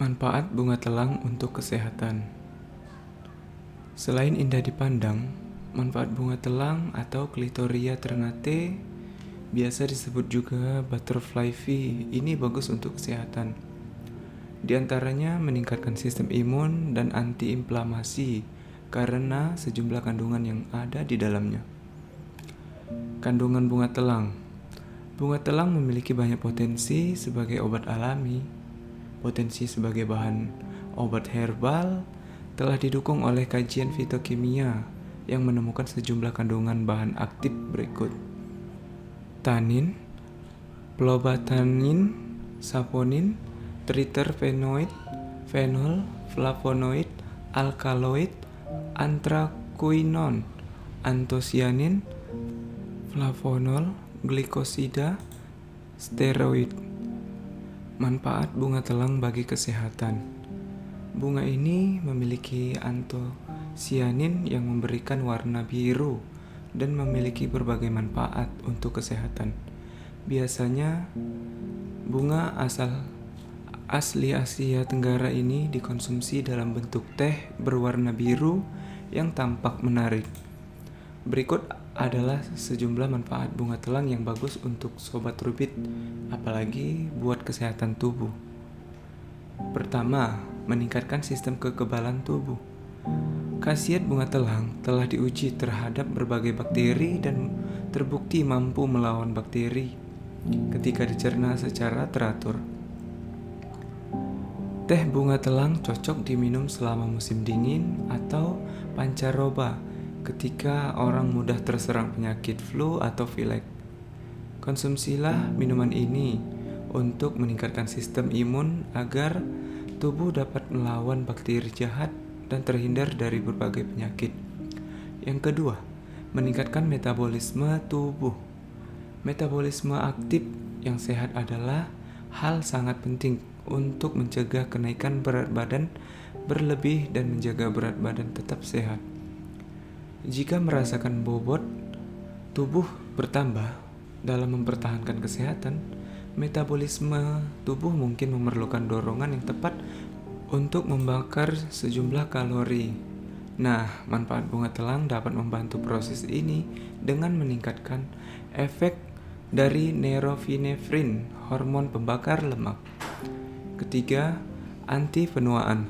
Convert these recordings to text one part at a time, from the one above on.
Manfaat bunga telang untuk kesehatan. Selain indah dipandang, manfaat bunga telang atau Clitoria ternate biasa disebut juga butterfly fee ini bagus untuk kesehatan. Di antaranya meningkatkan sistem imun dan antiinflamasi karena sejumlah kandungan yang ada di dalamnya. Kandungan bunga telang. Bunga telang memiliki banyak potensi sebagai obat alami potensi sebagai bahan obat herbal telah didukung oleh kajian fitokimia yang menemukan sejumlah kandungan bahan aktif berikut. Tanin, plobatanin, saponin, triterpenoid, fenol, flavonoid, alkaloid, anthraquinone, antosianin, flavonol, glikosida, steroid. Manfaat bunga telang bagi kesehatan. Bunga ini memiliki antosianin yang memberikan warna biru dan memiliki berbagai manfaat untuk kesehatan. Biasanya bunga asal asli Asia Tenggara ini dikonsumsi dalam bentuk teh berwarna biru yang tampak menarik. Berikut adalah sejumlah manfaat bunga telang yang bagus untuk sobat rubit, apalagi buat kesehatan tubuh. Pertama, meningkatkan sistem kekebalan tubuh. Khasiat bunga telang telah diuji terhadap berbagai bakteri dan terbukti mampu melawan bakteri ketika dicerna secara teratur. Teh bunga telang cocok diminum selama musim dingin atau pancaroba ketika orang mudah terserang penyakit flu atau pilek. Konsumsilah minuman ini untuk meningkatkan sistem imun agar tubuh dapat melawan bakteri jahat dan terhindar dari berbagai penyakit. Yang kedua, meningkatkan metabolisme tubuh. Metabolisme aktif yang sehat adalah hal sangat penting untuk mencegah kenaikan berat badan berlebih dan menjaga berat badan tetap sehat. Jika merasakan bobot, tubuh bertambah dalam mempertahankan kesehatan, metabolisme tubuh mungkin memerlukan dorongan yang tepat untuk membakar sejumlah kalori. Nah, manfaat bunga telang dapat membantu proses ini dengan meningkatkan efek dari neurofinefrin, hormon pembakar lemak. Ketiga, anti penuaan.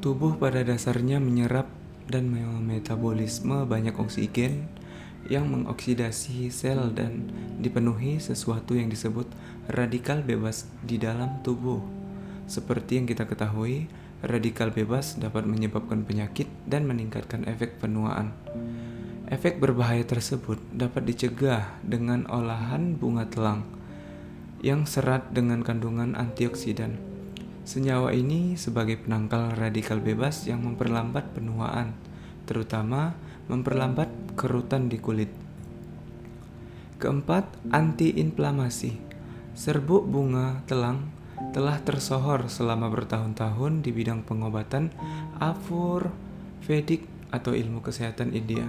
Tubuh pada dasarnya menyerap dan metabolisme banyak oksigen yang mengoksidasi sel dan dipenuhi sesuatu yang disebut radikal bebas di dalam tubuh. Seperti yang kita ketahui, radikal bebas dapat menyebabkan penyakit dan meningkatkan efek penuaan. Efek berbahaya tersebut dapat dicegah dengan olahan bunga telang yang serat dengan kandungan antioksidan. Senyawa ini sebagai penangkal radikal bebas yang memperlambat penuaan, terutama memperlambat kerutan di kulit. Keempat, antiinflamasi. Serbuk bunga telang telah tersohor selama bertahun-tahun di bidang pengobatan Afur Vedic atau ilmu kesehatan India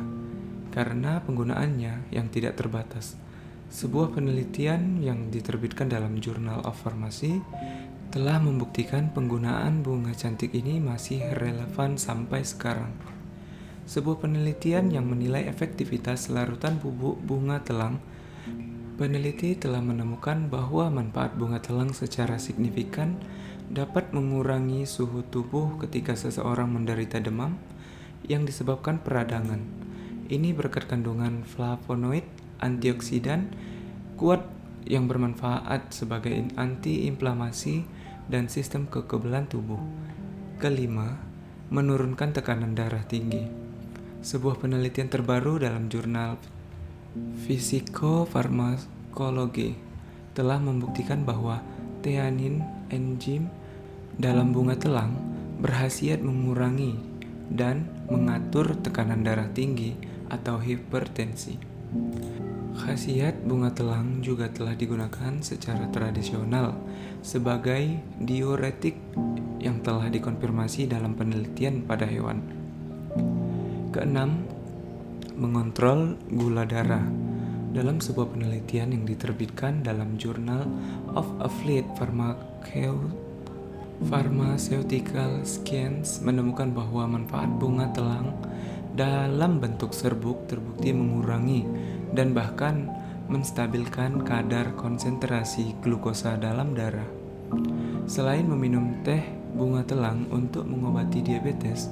karena penggunaannya yang tidak terbatas. Sebuah penelitian yang diterbitkan dalam Journal of Pharmacy telah membuktikan penggunaan bunga cantik ini masih relevan sampai sekarang. Sebuah penelitian yang menilai efektivitas larutan bubuk bunga telang, peneliti telah menemukan bahwa manfaat bunga telang secara signifikan dapat mengurangi suhu tubuh ketika seseorang menderita demam yang disebabkan peradangan. Ini berkat kandungan flavonoid, antioksidan, kuat yang bermanfaat sebagai antiinflamasi dan sistem kekebalan tubuh. Kelima, menurunkan tekanan darah tinggi. Sebuah penelitian terbaru dalam jurnal Physicofarmacology telah membuktikan bahwa theanin enzim dalam bunga telang berhasiat mengurangi dan mengatur tekanan darah tinggi atau hipertensi. Khasiat bunga telang juga telah digunakan secara tradisional sebagai diuretik yang telah dikonfirmasi dalam penelitian pada hewan. Keenam, mengontrol gula darah. Dalam sebuah penelitian yang diterbitkan dalam Journal of Applied Pharmaceutical Science menemukan bahwa manfaat bunga telang dalam bentuk serbuk terbukti mengurangi dan bahkan menstabilkan kadar konsentrasi glukosa dalam darah. Selain meminum teh bunga telang untuk mengobati diabetes,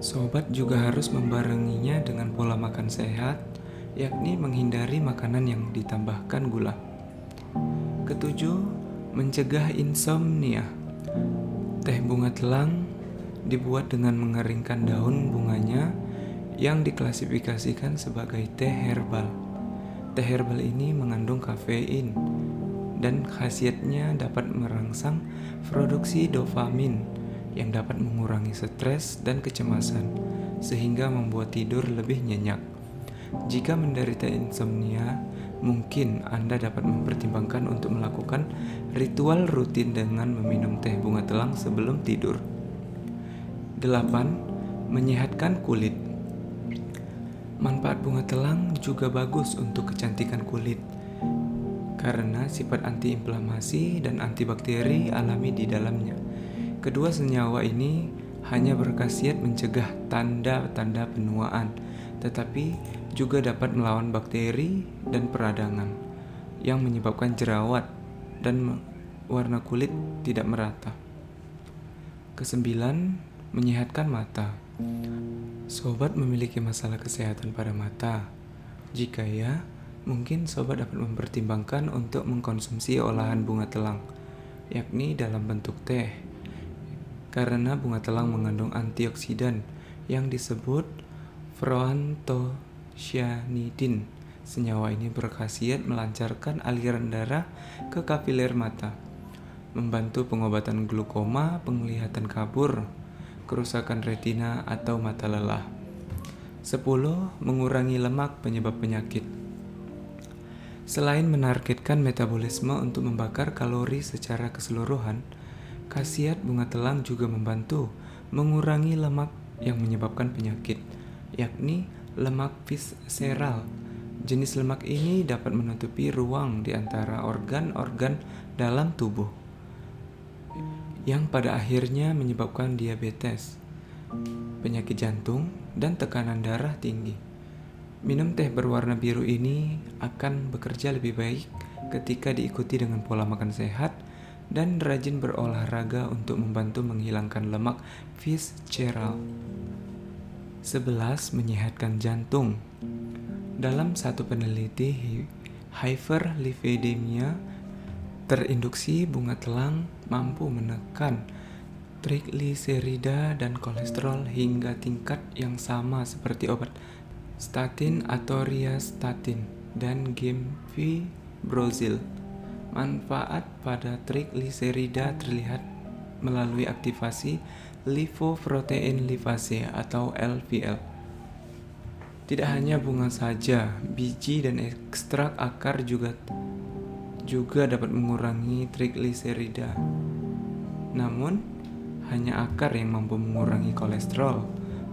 sobat juga harus membarenginya dengan pola makan sehat, yakni menghindari makanan yang ditambahkan gula. Ketujuh, Mencegah insomnia. Teh bunga telang dibuat dengan mengeringkan daun bunganya yang diklasifikasikan sebagai teh herbal. Teh herbal ini mengandung kafein dan khasiatnya dapat merangsang produksi dopamin yang dapat mengurangi stres dan kecemasan sehingga membuat tidur lebih nyenyak. Jika menderita insomnia, mungkin Anda dapat mempertimbangkan untuk melakukan ritual rutin dengan meminum teh bunga telang sebelum tidur. 8. Menyehatkan kulit. Manfaat bunga telang juga bagus untuk kecantikan kulit karena sifat antiinflamasi dan antibakteri alami di dalamnya. Kedua senyawa ini hanya berkhasiat mencegah tanda-tanda penuaan, tetapi juga dapat melawan bakteri dan peradangan yang menyebabkan jerawat dan warna kulit tidak merata. Kesembilan, menyehatkan mata. Sobat memiliki masalah kesehatan pada mata. Jika ya, mungkin sobat dapat mempertimbangkan untuk mengkonsumsi olahan bunga telang, yakni dalam bentuk teh. Karena bunga telang mengandung antioksidan yang disebut froanto cyanidin. Senyawa ini berkhasiat melancarkan aliran darah ke kapiler mata, membantu pengobatan glukoma, penglihatan kabur, kerusakan retina atau mata lelah. 10. Mengurangi lemak penyebab penyakit. Selain menargetkan metabolisme untuk membakar kalori secara keseluruhan, khasiat bunga telang juga membantu mengurangi lemak yang menyebabkan penyakit, yakni lemak visceral. Jenis lemak ini dapat menutupi ruang di antara organ-organ dalam tubuh yang pada akhirnya menyebabkan diabetes, penyakit jantung, dan tekanan darah tinggi. Minum teh berwarna biru ini akan bekerja lebih baik ketika diikuti dengan pola makan sehat dan rajin berolahraga untuk membantu menghilangkan lemak visceral. 11. Menyehatkan jantung. Dalam satu peneliti hyperlipidemia terinduksi bunga telang mampu menekan trigliserida dan kolesterol hingga tingkat yang sama seperti obat statin atau riastatin dan gemfibrozil. Manfaat pada trigliserida terlihat melalui aktivasi lipoprotein lipase atau LPL. Tidak hanya bunga saja, biji dan ekstrak akar juga juga dapat mengurangi trigliserida. Namun, hanya akar yang mampu mengurangi kolesterol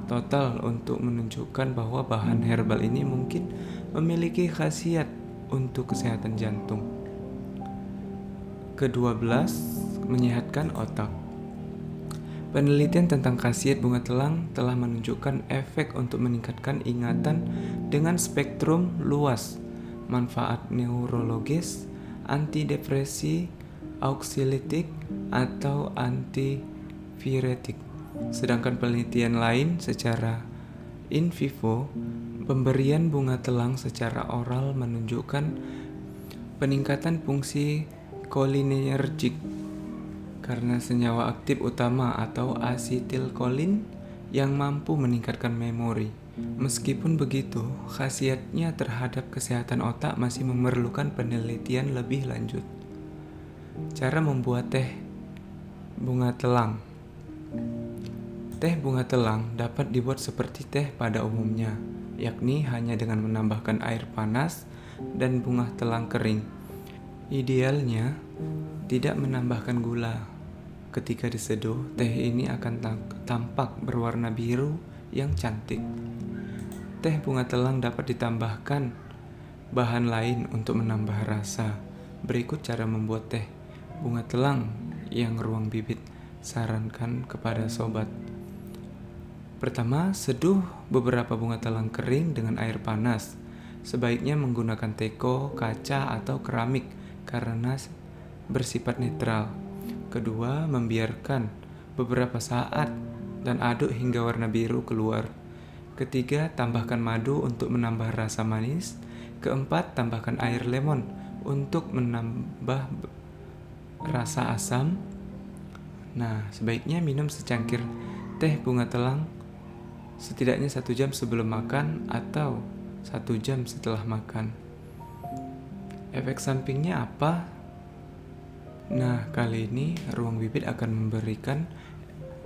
total untuk menunjukkan bahwa bahan herbal ini mungkin memiliki khasiat untuk kesehatan jantung. Kedua belas, menyehatkan otak. Penelitian tentang khasiat bunga telang telah menunjukkan efek untuk meningkatkan ingatan dengan spektrum luas, manfaat neurologis, antidepresi, auxilitik, atau antiviretik. Sedangkan penelitian lain secara in vivo, pemberian bunga telang secara oral menunjukkan peningkatan fungsi kolinergik karena senyawa aktif utama atau asetilkolin yang mampu meningkatkan memori. Meskipun begitu, khasiatnya terhadap kesehatan otak masih memerlukan penelitian lebih lanjut. Cara membuat teh bunga telang. Teh bunga telang dapat dibuat seperti teh pada umumnya, yakni hanya dengan menambahkan air panas dan bunga telang kering. Idealnya, tidak menambahkan gula Ketika diseduh, teh ini akan tampak berwarna biru yang cantik. Teh bunga telang dapat ditambahkan bahan lain untuk menambah rasa. Berikut cara membuat teh bunga telang yang ruang bibit sarankan kepada sobat. Pertama, seduh beberapa bunga telang kering dengan air panas. Sebaiknya menggunakan teko, kaca, atau keramik karena bersifat netral. Kedua, membiarkan beberapa saat dan aduk hingga warna biru keluar. Ketiga, tambahkan madu untuk menambah rasa manis. Keempat, tambahkan air lemon untuk menambah rasa asam. Nah, sebaiknya minum secangkir teh bunga telang setidaknya satu jam sebelum makan atau satu jam setelah makan. Efek sampingnya apa? Nah, kali ini ruang bibit akan memberikan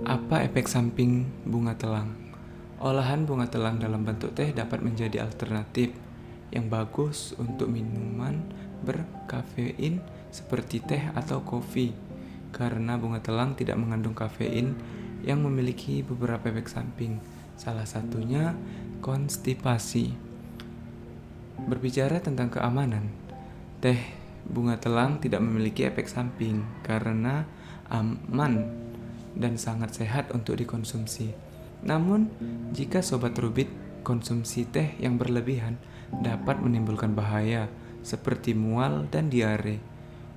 apa efek samping bunga telang. Olahan bunga telang dalam bentuk teh dapat menjadi alternatif yang bagus untuk minuman berkafein seperti teh atau kopi karena bunga telang tidak mengandung kafein yang memiliki beberapa efek samping. Salah satunya konstipasi. Berbicara tentang keamanan, teh bunga telang tidak memiliki efek samping karena aman dan sangat sehat untuk dikonsumsi. Namun, jika sobat rubit konsumsi teh yang berlebihan dapat menimbulkan bahaya seperti mual dan diare.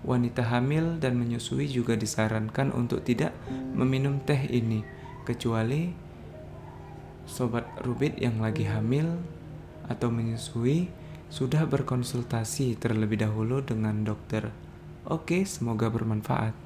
Wanita hamil dan menyusui juga disarankan untuk tidak meminum teh ini, kecuali sobat Rubit yang lagi hamil atau menyusui sudah berkonsultasi terlebih dahulu dengan dokter. Oke, semoga bermanfaat.